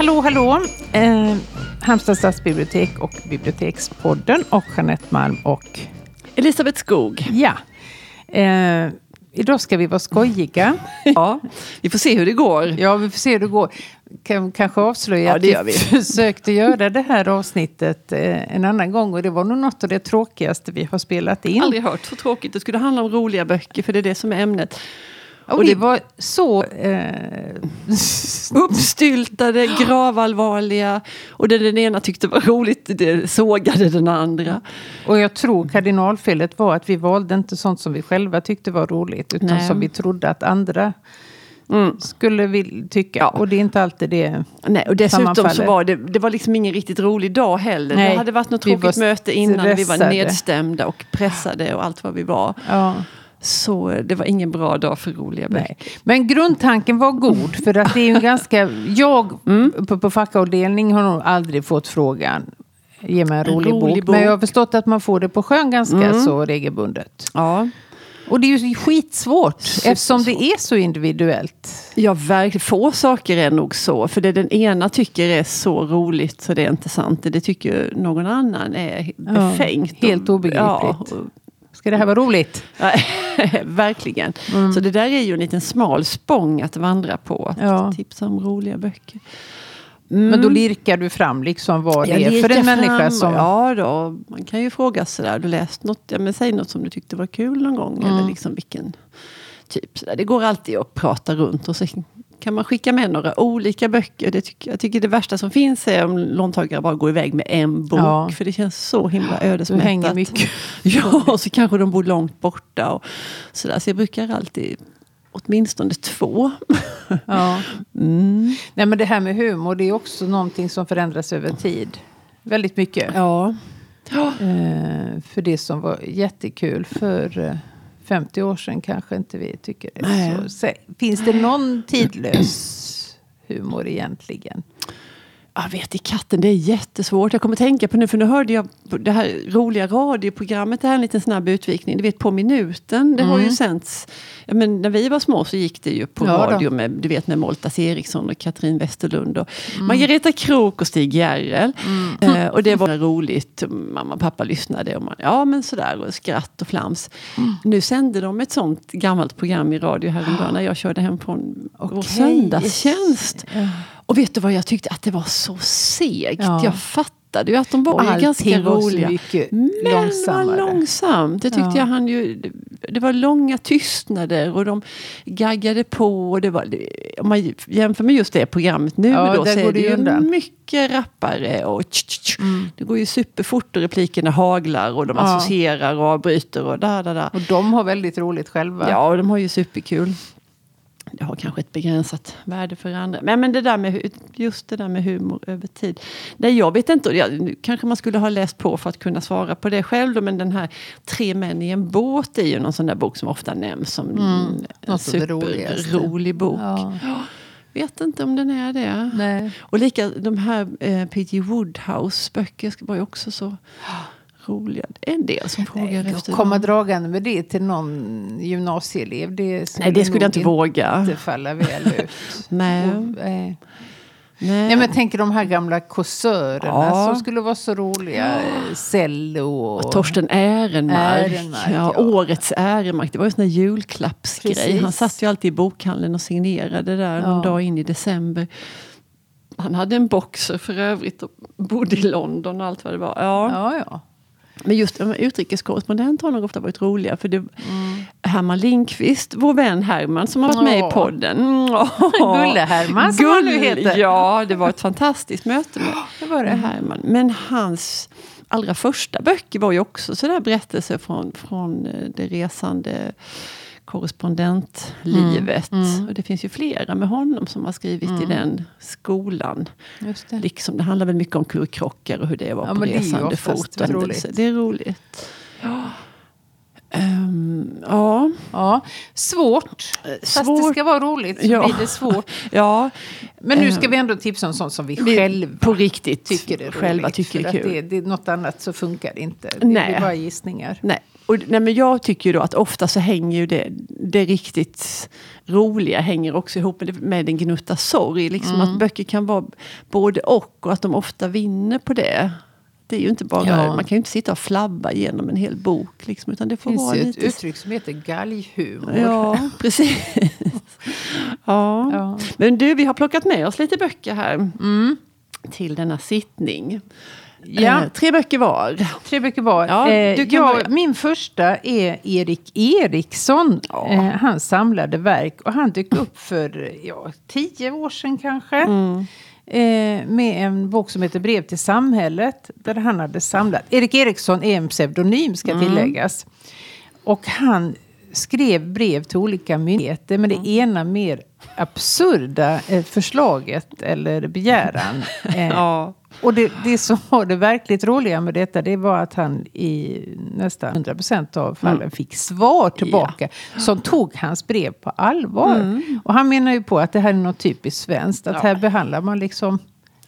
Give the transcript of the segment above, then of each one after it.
Hallå, hallå! Eh, Halmstad stadsbibliotek och Bibliotekspodden och Jeanette Malm och Elisabeth Skog. ja. Eh, idag ska vi vara skojiga. Ja, vi får se hur det går. Ja, vi får se hur det går. Kan kanske avslöja Ja, att vi. försökte göra det här avsnittet eh, en annan gång och det var nog något av det tråkigaste vi har spelat in. Aldrig hört så tråkigt. Det skulle handla om roliga böcker, för det är det som är ämnet. Och, och det var så... Eh, Uppstyltade, gravallvarliga. Och det den ena tyckte var roligt, det sågade den andra. och jag tror kardinalfelet var att vi valde inte sånt som vi själva tyckte var roligt utan Nej. som vi trodde att andra Mm. skulle vill tycka. Ja. Och det är inte alltid det. Nej, och dessutom så var det, det var liksom ingen riktigt rolig dag heller. Nej, det hade varit något vi tråkigt möte innan, vi var stressade. nedstämda och pressade och allt vad vi var. Ja, Så eh, det var ingen bra dag för roliga böcker. nej. Men grundtanken var god. För att det är ju ganska... Jag Mm. på, på fackavdelning har nog aldrig fått frågan. Ge mig en En rolig, rolig bok. bok. Men jag har förstått att man får det på sjön ganska Mm. så regelbundet. Ja. Och det är ju skitsvårt eftersom det är så individuellt. Ja, verkligen. Få saker är nog så. För det den ena tycker är så roligt så det är inte sant. Det tycker någon annan är befängt. helt obegripligt. Ja, Ska det här vara roligt? Verkligen. Mm. Så det där är ju en liten smal spång att vandra på. Att Ja. tipsa om roliga böcker. Men då lirkar du fram liksom vad det Jag är för en människa fram- som... Ja då, man kan ju fråga sådär. Du läst något, ja, men säg något som du tyckte var kul någon gång. Mm. Eller liksom vilken typ. Sådär. Det går alltid att prata runt. Och så kan man skicka med några olika böcker. Det tycker, jag tycker det värsta som finns är om låntagare bara går iväg med en bok. Ja. För det känns så himla Du ödesmättat. hänger mycket. Ja, och så kanske de bor långt borta. Och sådär. Så jag brukar alltid åtminstone två. Ja. Mm. Nej, men det här med humor det är också någonting som förändras över tid. Väldigt mycket. Ja. Eh, för det som var jättekul för eh, 50 år sedan kanske inte vi tycker så. Så, finns det någon tidlös humor egentligen? Jag vet i katten, det är jättesvårt. Jag kommer tänka på nu, för nu hörde jag det här roliga radioprogrammet, det här är en liten snabb utvikning. Du vet På minuten, det har ju sänts. Ja, men när vi var små så gick det ju på Ja radio med, du vet med Moltas Eriksson och Katrin Westerlund och Margareta Krook och Stig Järrel. Eh, och det var roligt. Mamma och pappa lyssnade och man, ja men sådär och skratt och flams. Nu sände de ett sånt gammalt program i radio häromdagen när jag körde hem från vår Okej. söndagstjänst. Och vet du vad jag tyckte? Att det var så segt. Ja. Jag fattade ju att de var ju ganska var roliga. mycket Men var långsammare. långsamt. Det tyckte Ja. jag han ju... Det, var långa tystnader och de gaggade på. Och det var, om man jämför med just det programmet nu Ja, då, där så går är det ju undan. mycket rappare. Och tch, tch, tch. Mm. Det går ju superfort och replikerna haglar och de Ja. associerar och avbryter och da, da, da. Och de har väldigt roligt själva. Ja, och de har ju superkul. Det har kanske ett begränsat värde för andra. Men, men det där med, just det där med humor över tid. Nej, jag vet inte. Ja, nu kanske man skulle ha läst på för att kunna svara på det själv. Då, men den här Tre män i en båt är ju någon sån där bok som ofta nämns som en det roligaste. superrolig bok. Ja. Vet inte om den är det. Nej. Och lika de här eh, P.G. Woodhouse böcker var ju också så roliga. Det är en del som frågar efter Komma dragande med det till någon gymnasieelev. Det Nej, det skulle jag inte våga. inte falla väl ut. Nej. Och, eh, Nej. Nej, men tänker de här gamla kåsörerna Ja. som skulle vara så roliga. Eh, Cello och... Torsten Ehrenmark. Ehrenmark, ja, ja. Årets Ehrenmark. Det var ju en sån där julklappsgrej. Precis. Han satt ju alltid i bokhandeln och signerade där någon dag in i december. Han hade en boxer för övrigt och bodde i London och allt vad det var. Ja, ja. Men just ja, men utrikeskorrespondent har nog ofta varit roliga. För det, Mm. Herman Lindqvist, vår vän Herman som har varit med i podden. Mm, Gulle-Herman som han nu Gull- heter. Ja, det var ett fantastiskt möte med, Det var det. med Herman. Men hans allra första böcker var ju också sådär berättelser från, från eh, det resande korrespondentlivet. Mm, Och det finns ju flera med honom som har skrivit i den skolan. Just det. Liksom, det handlar väl mycket om kurkrockar och hur det var Ja, på det är resande fot. och roligt. händelser. Det är roligt. Ja. Ehm, ja. Ja, svårt. Fast det svårt. ska vara roligt så Ja. blir det svårt. ja. Men nu ska Ehm, vi ändå tipsa om sånt som vi, vi själva på riktigt tycker är roligt. själva tycker är att kul. det, det är något annat så funkar det inte. Det Nej. blir bara gissningar. Nej. och, nej, men jag tycker ju då att ofta så hänger ju det, det riktigt roliga hänger också ihop med, det, med en gnutta sorg. Liksom Mm. Att böcker kan vara både och och att de ofta vinner på det. Det är ju inte bara, Ja. man kan ju inte sitta och flabba igenom en hel bok. Liksom, utan det får finns vara ju ett lite... uttryck som heter galghumor. Ja, precis. ja. Ja. Men du, vi har plockat med oss lite böcker här. Mm. Till denna sittning. Ja. Eh, tre böcker var. Tre böcker var. Ja, eh, du kan jag, min första är Erik Eriksson. Ja. Eh, hans samlade verk. Och han dök upp för ja, tio år sedan kanske. Mm. Eh, med en bok som heter Brev till samhället. Där han hade samlat. Erik Eriksson är en pseudonym ska Mm. tilläggas. Och han skrev brev till olika myndigheter. Men det Mm. ena mer absurda eh, förslaget eller begäran. Eh, Ja. Och det, det som var det verkligt roliga med detta det var att han i nästan 100% av fallen Mm. fick svar tillbaka. Som tog hans brev på allvar. Mm. Och han menar ju på att det här är något typiskt svenskt. Att Ja. här behandlar man liksom,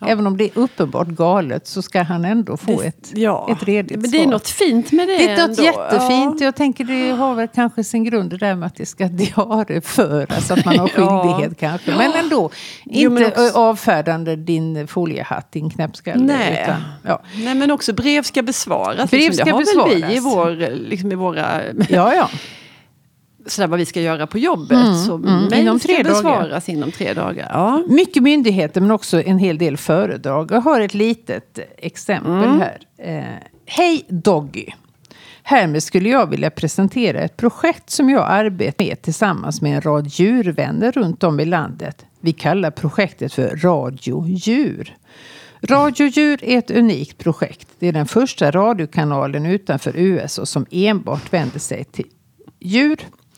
även om det är uppenbart galet så ska han ändå få Det- ett, ja. ett redigt Men det är svar. något fint med det Det är något ändå. jättefint. Jag tänker det har väl kanske sin grund det där med att det ska diarieföras. Att man har Ja. skyldighet kanske. Men ändå. Jo, men inte också- avfärdande din foliehatt, din knäppskalle. Nej. Utan, ja. Nej men också brev ska besvaras. Brev liksom. ska det har väl vi i, vår, liksom i våra... ja, ja. Sådär vad vi ska göra på jobbet. Mm, så mm. Inom tre ska dagar. besvaras inom tre dagar. Ja. Mycket myndigheter men också en hel del föredrag. Jag har ett litet exempel Mm. här. Eh, Hej Doggy! Härmed skulle jag vilja presentera ett projekt som jag arbetar med tillsammans med en rad djurvänner runt om i landet. Vi kallar projektet för Radio Djur. Radio Djur är ett unikt projekt. Det är den första radiokanalen utanför USA som enbart vänder sig till djur.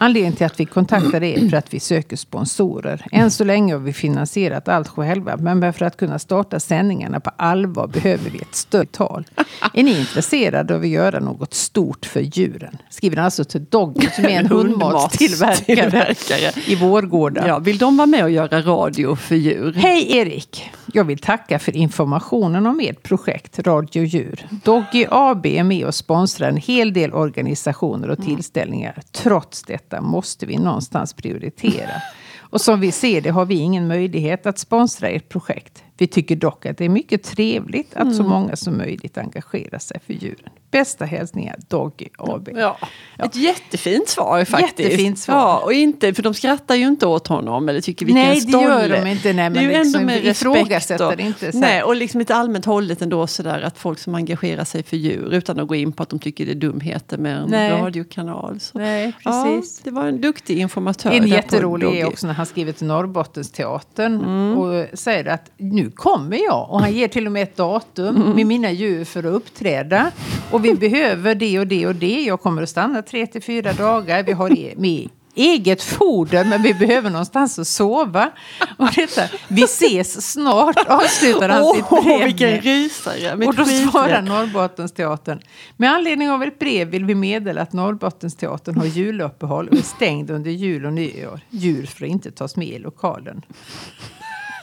Anledningen till att vi kontaktade er för att vi söker sponsorer. Än så länge har vi finansierat allt själva, men för att kunna starta sändningarna på allvar behöver vi ett större tal. Är ni intresserade av att göra något stort för djuren? Skriver han alltså till Doggy som är en hundmatstillverkare i Vårgårda. Ja, vill de vara med och göra radio för djur? Hej Erik! Jag vill tacka för informationen om ert projekt Radio Djur. Doggy AB är med och sponsrar en hel del organisationer och tillställningar. Trots detta måste vi någonstans prioritera. Och som vi ser det har vi ingen möjlighet att sponsra ert projekt. Vi tycker dock att det är mycket trevligt att så många som möjligt engagerar sig för djuren. Bästa hälsningar Doggy AB. Ja. Ett jättefint svar faktiskt. Jättefint svar. Ja, och inte, för de skrattar ju inte åt honom eller tycker vilken Nej, det stolle. gör de inte. Nej, men det är liksom ändå med respekt. Och, det inte så nej, och liksom lite allmänt hållet ändå sådär att folk som engagerar sig för djur utan att gå in på att de tycker det är dumheter med en Nej. radiokanal. Så, Nej, ja, precis. det var en duktig informatör. En jätterolig är också när han skriver till Norrbottensteatern Mm. och säger att nu kommer jag. Och han ger till och med ett datum Mm. med mina djur för att uppträda. Och vi behöver det och det och det. Jag kommer att stanna tre till fyra dagar. Vi har e- med eget foder men vi behöver någonstans att sova. Och detta, vi ses snart avslutar han sitt brev vilken med. rysare! Mitt Och då svarar Norrbottensteatern. Med anledning av ett brev vill vi meddela att Norrbottensteatern har juluppehåll och är stängd under jul och nyår. Djur får inte tas med i lokalen.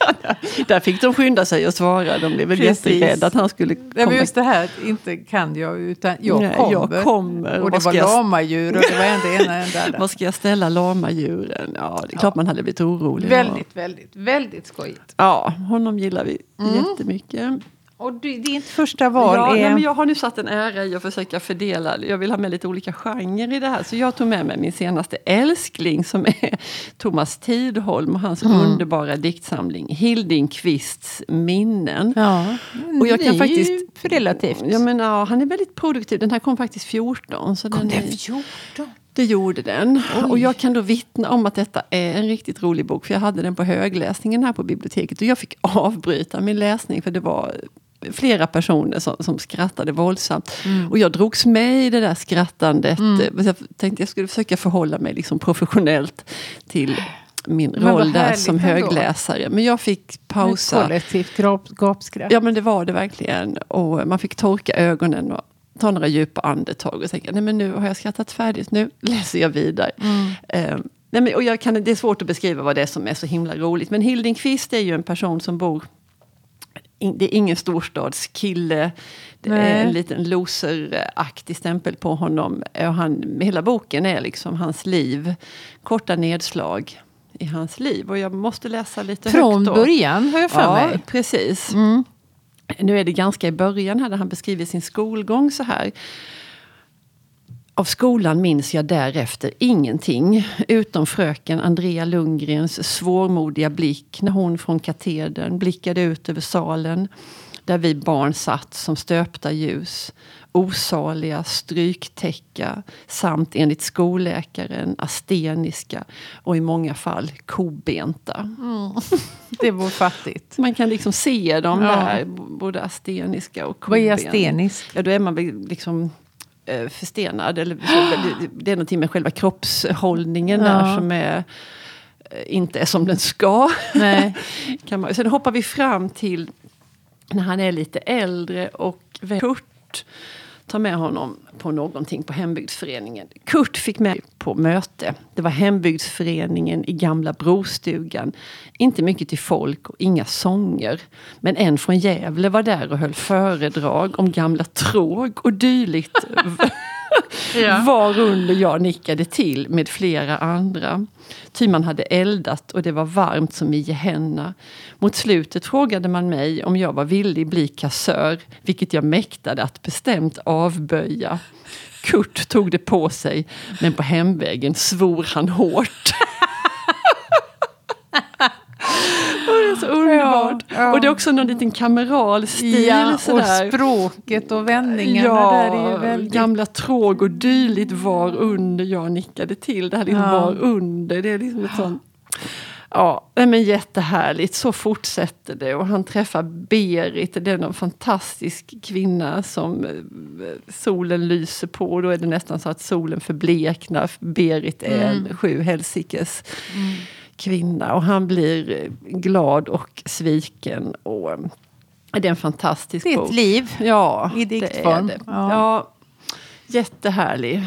Där fick de skynda sig och svara. De blev väl jätterädda att han skulle men komma. just det här, inte kan jag, utan jag Nej, kommer. jag kommer. Och det Vad var ska jag- lamadjur och det var en ena andra. Var ska jag ställa lamadjuren? Ja, det är klart man hade blivit orolig. Väldigt, väldigt, väldigt skojigt. Ja, honom gillar vi Mm. jättemycket. Och är inte första val. Ja, är... nej, men jag har nu satt en ära i att försöka fördela. Jag vill ha med lite olika genrer i det här. Så jag tog med mig min senaste älskling som är Thomas Tidholm och hans Mm. underbara diktsamling Hildingqvists minnen. Ja, Och jag kan det är faktiskt- ju relativt. Ja, men, ja, han är väldigt produktiv. Den här kom faktiskt 14. Så Kom den det är, 14? det gjorde den. Oj. Och jag kan då vittna om att detta är en riktigt rolig bok. För jag hade den på högläsningen här på biblioteket. Och jag fick avbryta min läsning för det var flera personer som, som skrattade våldsamt. Mm. Och jag drogs med i det där skrattandet. Men Jag tänkte jag skulle försöka förhålla mig liksom professionellt till min roll där som ändå. högläsare. Men jag fick pausa. Kollektivt gap, gapskratt. Ja men det var det verkligen. Och man fick torka ögonen och ta några djupa andetag och tänka, nej men nu har jag skrattat färdigt, nu läser jag vidare. Mm. Eh, nej, men, och jag kan, det är svårt att beskriva vad det är som är så himla roligt. Men Hildingqvist är ju en person som bor det är ingen storstadskille. Det Nej. är en liten loseraktig stämpel på honom. Och han, hela boken är liksom hans liv. Korta nedslag i hans liv. Och jag måste läsa lite Från högt då. början har jag för Ja, mig. precis. Mm. Nu är det ganska i början här där han beskriver sin skolgång så här. Av skolan minns jag därefter ingenting, utom fröken Andrea Lundgrens svårmodiga blick när hon från katedern blickade ut över salen där vi barn satt som stöpta ljus, osaliga, stryktäcka samt enligt skolläkaren asteniska och i många fall kobenta. Det var fattigt. Man kan liksom se dem Ja. där, både asteniska och Vad är astenisk? Ja, då är man liksom förstenad. Eller, det är någonting med själva kroppshållningen Ja. där som är, eh, inte är som den ska. Nej. kan man, sen hoppar vi fram till när han är lite äldre och Kurt Ta med honom på någonting på hembygdsföreningen. Kurt fick med på möte. Det var hembygdsföreningen i gamla brostugan. Inte mycket till folk och inga sånger. Men en från Gävle var där och höll föredrag om gamla tråg och dylikt. Ja. Varunder jag nickade till med flera andra. Ty man hade eldat och det var varmt som i Gehenna. Mot slutet frågade man mig om jag var villig bli kassör, vilket jag mäktade att bestämt avböja. Kurt tog det på sig, men på hemvägen svor han hårt. Och det är så underbart. Ja. Och det är också någon liten kameral stil. Ja, och språket och vändningarna Ja, där är väldigt... gamla tråg och dylikt var under jag nickade till. Det här liksom Ja. var under. Det är liksom ett sånt... Ja, men jättehärligt. Så fortsätter det. Och han träffar Berit, det är en fantastisk kvinna som eh, solen lyser på. Då är det nästan så att solen förbleknar. Berit är Mm. en sju helsikes kvinna. Och han blir eh, glad och sviken. Och eh, det är en fantastisk Det är bok. ett liv. Ja, I det diktform. det. Ja. Ja. jättehärlig.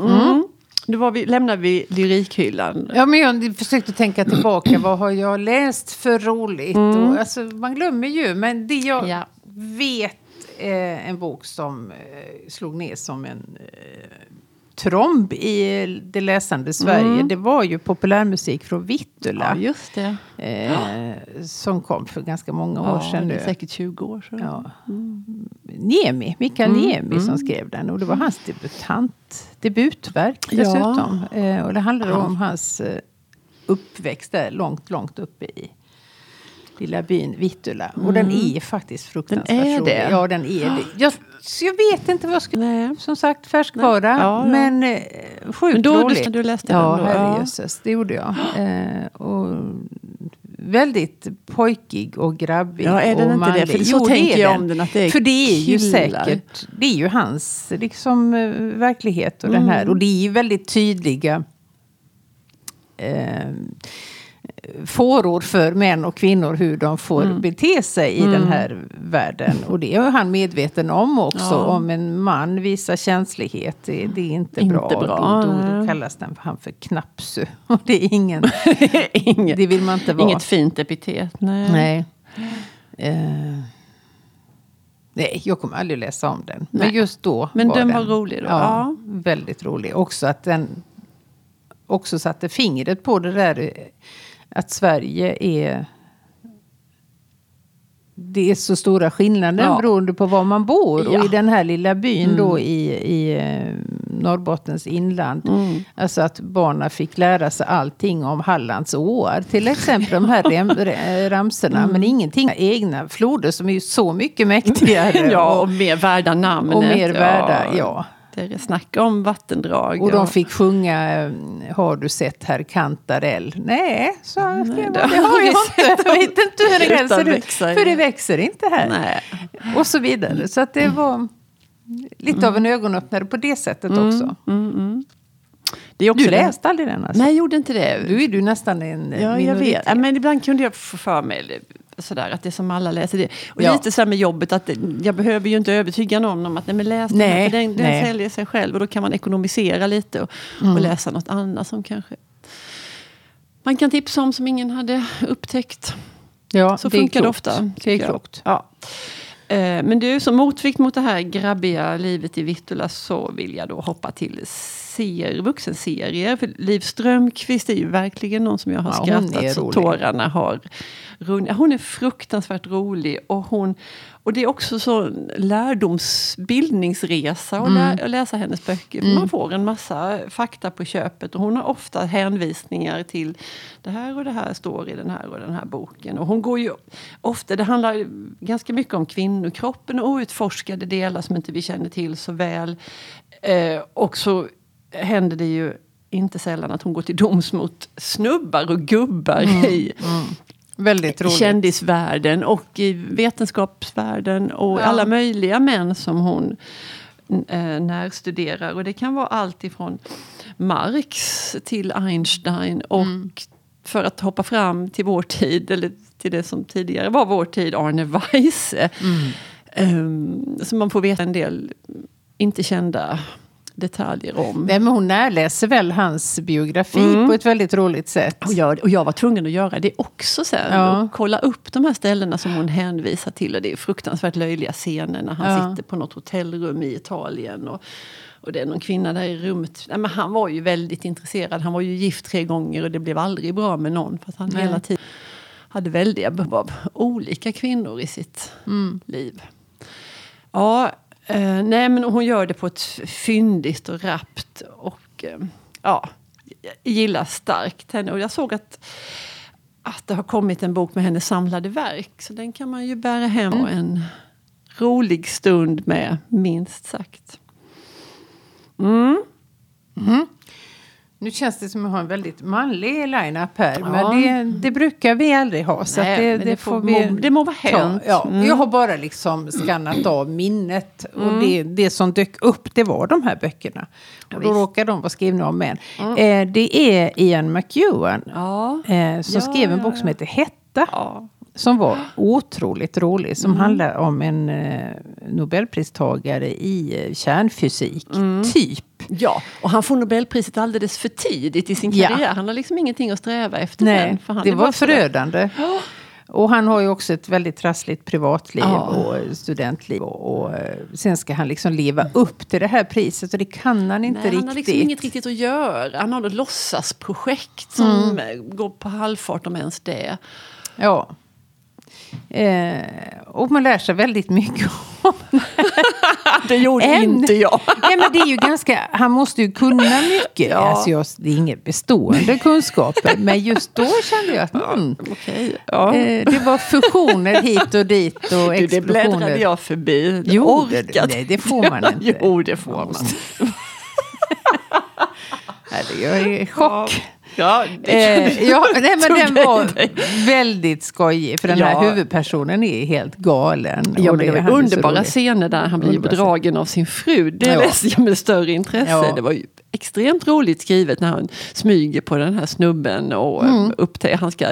Mm. Då var vi, lämnar vi lyrikhyllan. Ja, men jag försökte tänka tillbaka. Vad har jag läst för roligt? Och, alltså, man glömmer ju. Men det jag Ja. vet är en bok som eh, slog ner som en eh, tromb i det läsande Sverige. Det var ju populärmusik från Vittula. Ja, just det. eh, som kom för ganska många år Ja, sedan det är säkert 20 år sedan. Ja. Niemi, Mikael Mm, Niemi som skrev den. Och det var hans debutant, debutverk Ja. dessutom. Eh, och det handlade Ja. om hans eh, uppväxt där långt, långt uppe i lilla byn Vittula. Och den är faktiskt fruktansvärt Mm. Den är rolig. det? Ja, den är det. Jag, jag vet inte vad jag ska... Nej. Som sagt, färskvara. Ja, ja. Men eh, sjukt Men då, roligt. du, läste Ja, den då? herrejösses. Det gjorde jag. Eh, och väldigt pojkig och grabbig. Ja, är den och inte det? För så Jo, tänker jag om den, att det är För det är ju killar. säkert, det är ju hans liksom, eh, verklighet och Mm. den här. Och det är ju väldigt tydliga eh, fåror för män och kvinnor hur de får Mm. bete sig i den här världen. Och det är han medveten om också. Ja. Om en man visar känslighet, det, det är inte, Inte bra. bra, Då, då, kallas den för, han för knapsu. Och det är ingen, inget, det vill man inte vara. inget fint epitet. Nej. Nej. Eh, nej, jag kommer aldrig läsa om den. Men Nej. just då Men var den den var rolig då? Ja, Ja. väldigt rolig. Också att den också satte fingret på det där att Sverige är... Det är så stora skillnader Ja. beroende på var man bor. Ja. Och i den här lilla byn då i, i eh, Norrbottens inland. Mm. Alltså att barnen fick lära sig allting om Hallands åar. Till exempel de här rem, re- ramsorna. Mm. Men ingenting egna floder som är ju så mycket mäktigare. Ja, och, och mer värda namnet. och mer värda. Ja. Det är snack om vattendrag. Och de ja. fick sjunga eh, Har du sett herr Kantarell? Nej, så Nej, det, det har jag inte. Jag vet inte hur det Utan ser ut. För det växer inte här. Nej. Och så vidare. Så att det var lite av en ögonöppnare på det sättet också. Mm, mm. Det är också Du det- läste aldrig den alltså? Nej, jag gjorde inte det. Du är du nästan en Ja, jag minoritet. vet. Ja, Men ibland kunde jag få för mig sådär, att det är som alla läser. Det. Och Ja. lite så här med jobbet, att jag behöver ju inte övertyga någon om att nej, men läs den, Nej, för den, den nej. säljer sig själv. Och då kan man ekonomisera lite och, Mm. och läsa något annat som kanske man kan tipsa om som ingen hade upptäckt. Ja, Så det funkar det ofta. Det är jag. klokt. Ja. Eh, Men du, som motvikt mot det här grabbiga livet i Vittula så vill jag då hoppa till ser, vuxenserier. För Liv Strömquist är ju verkligen någon som jag har Ja, skrattat så tårarna har runnit. Hon är fruktansvärt rolig och hon och det är också så lärdomsbildningsresa att, lä, att läsa hennes böcker. För Man får en massa fakta på köpet och hon har ofta hänvisningar till det här och det här står i den här och den här boken. Och hon går ju ofta, det handlar ganska mycket om kvinnokroppen och outforskade delar som inte vi känner till så väl. Eh, och så händer det ju inte sällan att hon går till doms mot snubbar och gubbar i, Väldigt i roligt. kändisvärlden och i vetenskapsvärlden och Ja. alla möjliga män som hon eh, närstuderar. Och det kan vara allt ifrån Marx till Einstein och Mm. för att hoppa fram till vår tid, eller till det som tidigare var vår tid, Arne Weise. Mm. Um, så man får veta en del inte kända detaljer om. Nej, men hon närläser väl hans biografi Mm. på ett väldigt roligt sätt. Och jag, och jag var tvungen att göra det också sen. Ja. Och kolla upp de här ställena som hon hänvisar till. Och det är fruktansvärt löjliga scener när han Ja. sitter på något hotellrum i Italien. Och, och det är någon kvinna där i rummet. Nej, men han var ju väldigt intresserad. Han var ju gift tre gånger och det blev aldrig bra med någon. För han Nej. hela tiden hade väldiga behov av olika kvinnor i sitt Mm. liv. Ja, eh, nej men hon gör det på ett fyndigt och rappt. Och eh, ja, gillar starkt henne. Och jag såg att, att det har kommit en bok med hennes samlade verk. Så den kan man ju bära hem och en rolig stund med, minst sagt. Mm. Nu känns det som att jag har en väldigt manlig line-up här. Ja. Men det, det brukar vi aldrig ha. Så Nej, det, det, det får vi må- det må vara hänt. Ja, Mm. Jag har bara liksom skannat av minnet. Mm. Och det, det som dök upp det var de här böckerna. Och då råkar de vara skrivna av män. Eh, det är Ian McEwan Ja. eh, som skrev en bok som heter Hetta. Ja. Som var otroligt rolig. Mm. Som handlar om en eh, Nobelpristagare i eh, kärnfysik. Mm. Typ. Ja, och han får Nobelpriset alldeles för tidigt i sin Ja. karriär. Han har liksom ingenting att sträva efter Nej, sen. För han det var förödande. Och han har ju också ett väldigt trassligt privatliv Ja. och studentliv. Och, och eh, sen ska han liksom leva upp till det här priset och det kan han inte Nej, riktigt. han har liksom inget riktigt att göra. Han har något låtsasprojekt som eh, går på halvfart om ens det. Ja. Eh, och man lär sig väldigt mycket om Det gjorde En- inte jag. Nej, men det är ju ganska, han måste ju kunna mycket. Ja. Alltså jag, det är inga bestående kunskaper. Men just då kände jag att mm, Okej. Ja. eh, det var fusioner hit och dit och Du, det bläddrade explosioner. jag förbi. Det orkade Nej, det får man inte. jo, det får man. Herregud, jag är i chock. Ja, Eh, ja, nej, men den var dig. väldigt skojig. För den Ja. här huvudpersonen är helt galen. Ja, men det var underbara scener där han blir bedragen av sin fru. Det Ja. läste jag med större intresse. Ja. Det var ju extremt roligt skrivet när han smyger på den här snubben och mm. upptäcker, han ska,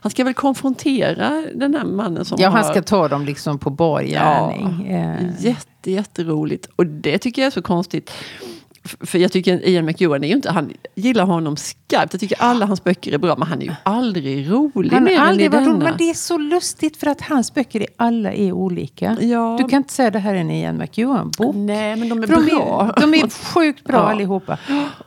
han ska väl konfrontera den här mannen som Ja, har... han ska ta dem liksom på bar gärning. Eh, Jätte, jätteroligt. Och det tycker jag är så konstigt. För jag tycker Ian McEwan är ju inte, han gillar honom skarpt. Jag tycker alla hans böcker är bra, men han är ju aldrig rolig Han mer har än i aldrig denna. men det är så lustigt för att hans böcker är, alla är olika. Ja. Du kan inte säga det här är en Ian McEwan-bok. Nej, men de är För de bra. är, de är sjukt bra Ja. allihopa.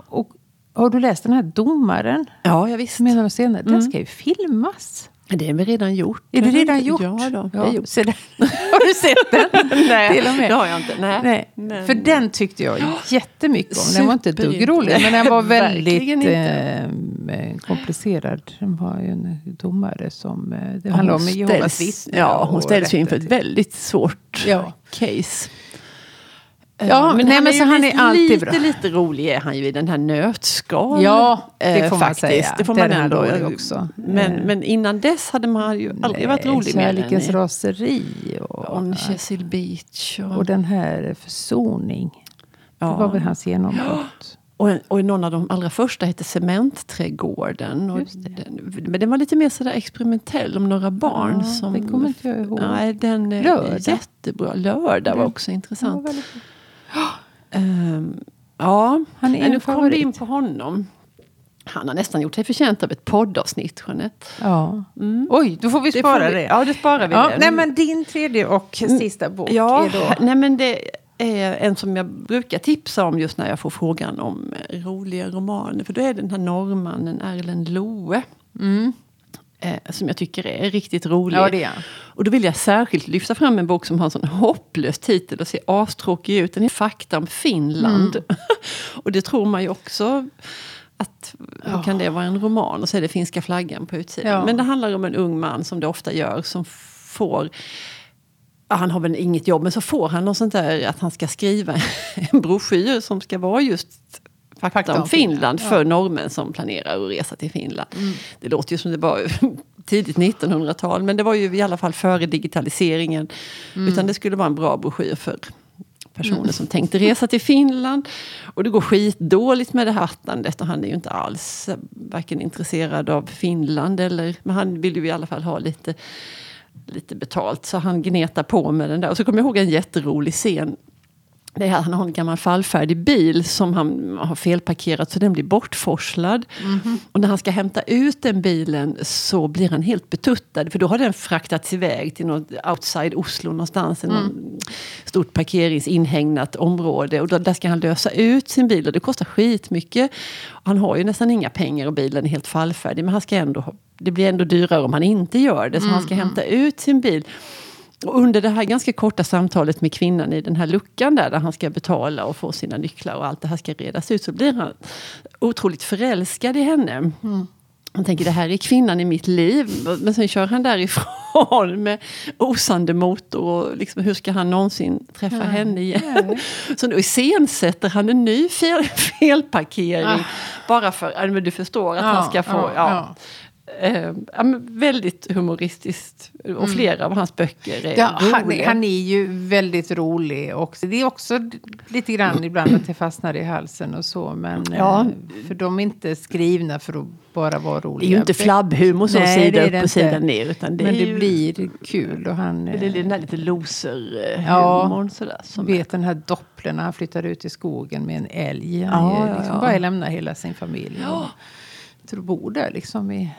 Och, har du läst den här Domaren? Ja, jag visst. Är några senare. Den ska ju filmas. Det är väl redan gjort? Är det redan gjort? Ja, då, är gjort. så den- Har du sett den? Nej, Till och med. det har jag inte. Nej. Nej, Men- för den tyckte jag jättemycket om. Den var inte ett dugg rolig, men den var väldigt inte. eh, komplicerad. Den var ju en domare som... Eh, det Ja, handlar hon om Jehovas vittnen. Ja, hon ställs ju inför ett väldigt svårt Ja. case. Ja, Eh, nej, men är så han är lite, alltid lite, bra. lite rolig är han ju i den här nötskal. Ja, det eh, får man faktiskt. säga. Det får man ändå. rolig också. Men, Eh. men innan dess hade man ju aldrig varit rolig mer än Kärlekens raseri och, On Chesil Beach. Och, och den här Försoning. ja. Det var väl hans genombrott. och, en, och någon av de allra första hette Cementträdgården. Och den, men den var lite mer sådär experimentell om några barn. Ja, som, det kommer inte jag ihåg. Nej, den Lördag. jättebra. Lördag var också intressant. väldigt- Ehm, ja, Han är men nu en kom vi in på honom. Han har nästan gjort sig förtjänt av ett poddavsnitt, Jeanette. Ja. Oj, då får vi spara det. får vi- Ja, det sparar vi. Ja, det. nej, men din tredje och sista bok Ja, är då... nej men det är en som jag brukar tipsa om just när jag får frågan om roliga romaner. För då är det den här norrmannen Erlend Loe. Eh, som jag tycker är riktigt rolig. Ja, det är. Och då vill jag särskilt lyfta fram en bok som har en sån hopplös titel och ser astråkig ut. Den är Fakta om Finland. Mm. och det tror man ju också att hur kan det vara en roman? Och så är det finska flaggan på utsidan. Ja. Men det handlar om en ung man som det ofta gör som får Ja, han har väl inget jobb, men så får han något sånt där att han ska skriva en broschyr som ska vara just fakta, Fakta om Finland, Finland, för norrmän som planerar att resa till Finland. Mm. Det låter ju som det var tidigt 1900-tal, men det var ju i alla fall före digitaliseringen. Mm. Utan det skulle vara en bra broschyr för personer som tänkte resa till Finland. Och det går skitdåligt med det här attandet och han är ju inte alls varken intresserad av Finland eller, men han vill ju i alla fall ha lite lite betalt. Så han gnetar på med den där. Och så kommer jag ihåg en jätterolig scen. Det är han har en gammal fallfärdig bil som han har felparkerat så den blir bortforslad. Och när han ska hämta ut den bilen så blir han helt betuttad. För då har den fraktats iväg till något outside Oslo någonstans. i Någon stort parkeringsinhägnat område. Och då, där ska han lösa ut sin bil och det kostar skitmycket. Han har ju nästan inga pengar och bilen är helt fallfärdig. Men han ska ändå det blir ändå dyrare om han inte gör det. Så han ska hämta ut sin bil. Och under det här ganska korta samtalet med kvinnan i den här luckan där, där han ska betala och få sina nycklar och allt det här ska redas ut, så blir han otroligt förälskad i henne. Han tänker det här är kvinnan i mitt liv. Men sen kör han därifrån med osande motor. Och liksom, hur ska han någonsin träffa henne igen? Så då iscensätter han en ny fel, felparkering. Bara för, ja, du förstår, att han ska få... ja, Ja, ja. Eh, väldigt humoristiskt. Och flera av hans böcker är Ja, han, roliga. han är ju väldigt rolig också. Det är också lite grann ibland att det fastnar i halsen och så. Men Ja. eh, för de är inte skrivna för att bara vara roliga. det är ju inte flabbhumor så Nej, sida är upp och inte. sida ner. Utan det Men är det ju, blir kul. Och han det är eh, den där lite loser-humorn. Ja. sådär, som vet den här doppeln när han flyttar ut i skogen med en älg. Han ja, liksom ja. bara lämnar hela sin familj. Och, tror bor där liksom i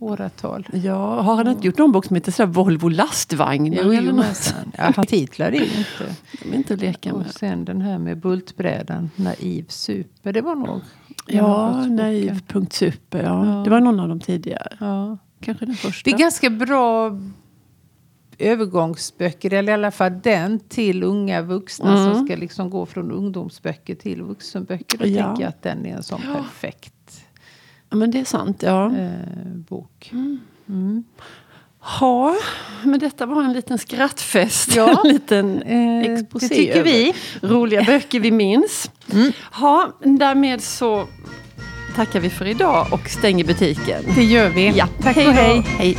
åratal. Ja, har han inte gjort någon bok som heter sådär Volvo lastvagnar? Jo, eller jo, något? ja, han titlar är ju inte. De är inte att leka Och med. sen den här med bultbrädan, naiv super. Det var nog... Ja, boken. naiv.super. Ja. Ja. Det var någon av de tidigare. Ja. Kanske den första. Det är ganska bra övergångsböcker, eller i alla fall den till unga vuxna Mm. som ska liksom gå från ungdomsböcker till vuxenböcker. Då Ja. tänker jag att den är en sån perfekt Ja, men det är sant. Ja. eh, bok. Ja, men detta var en liten skrattfest. Ja. en liten Eh, exposé det tycker vi. roliga böcker vi minns. Mm. Ja, därmed så tackar vi för idag och stänger butiken. Det gör vi. Ja, Tack hej och hej. hej.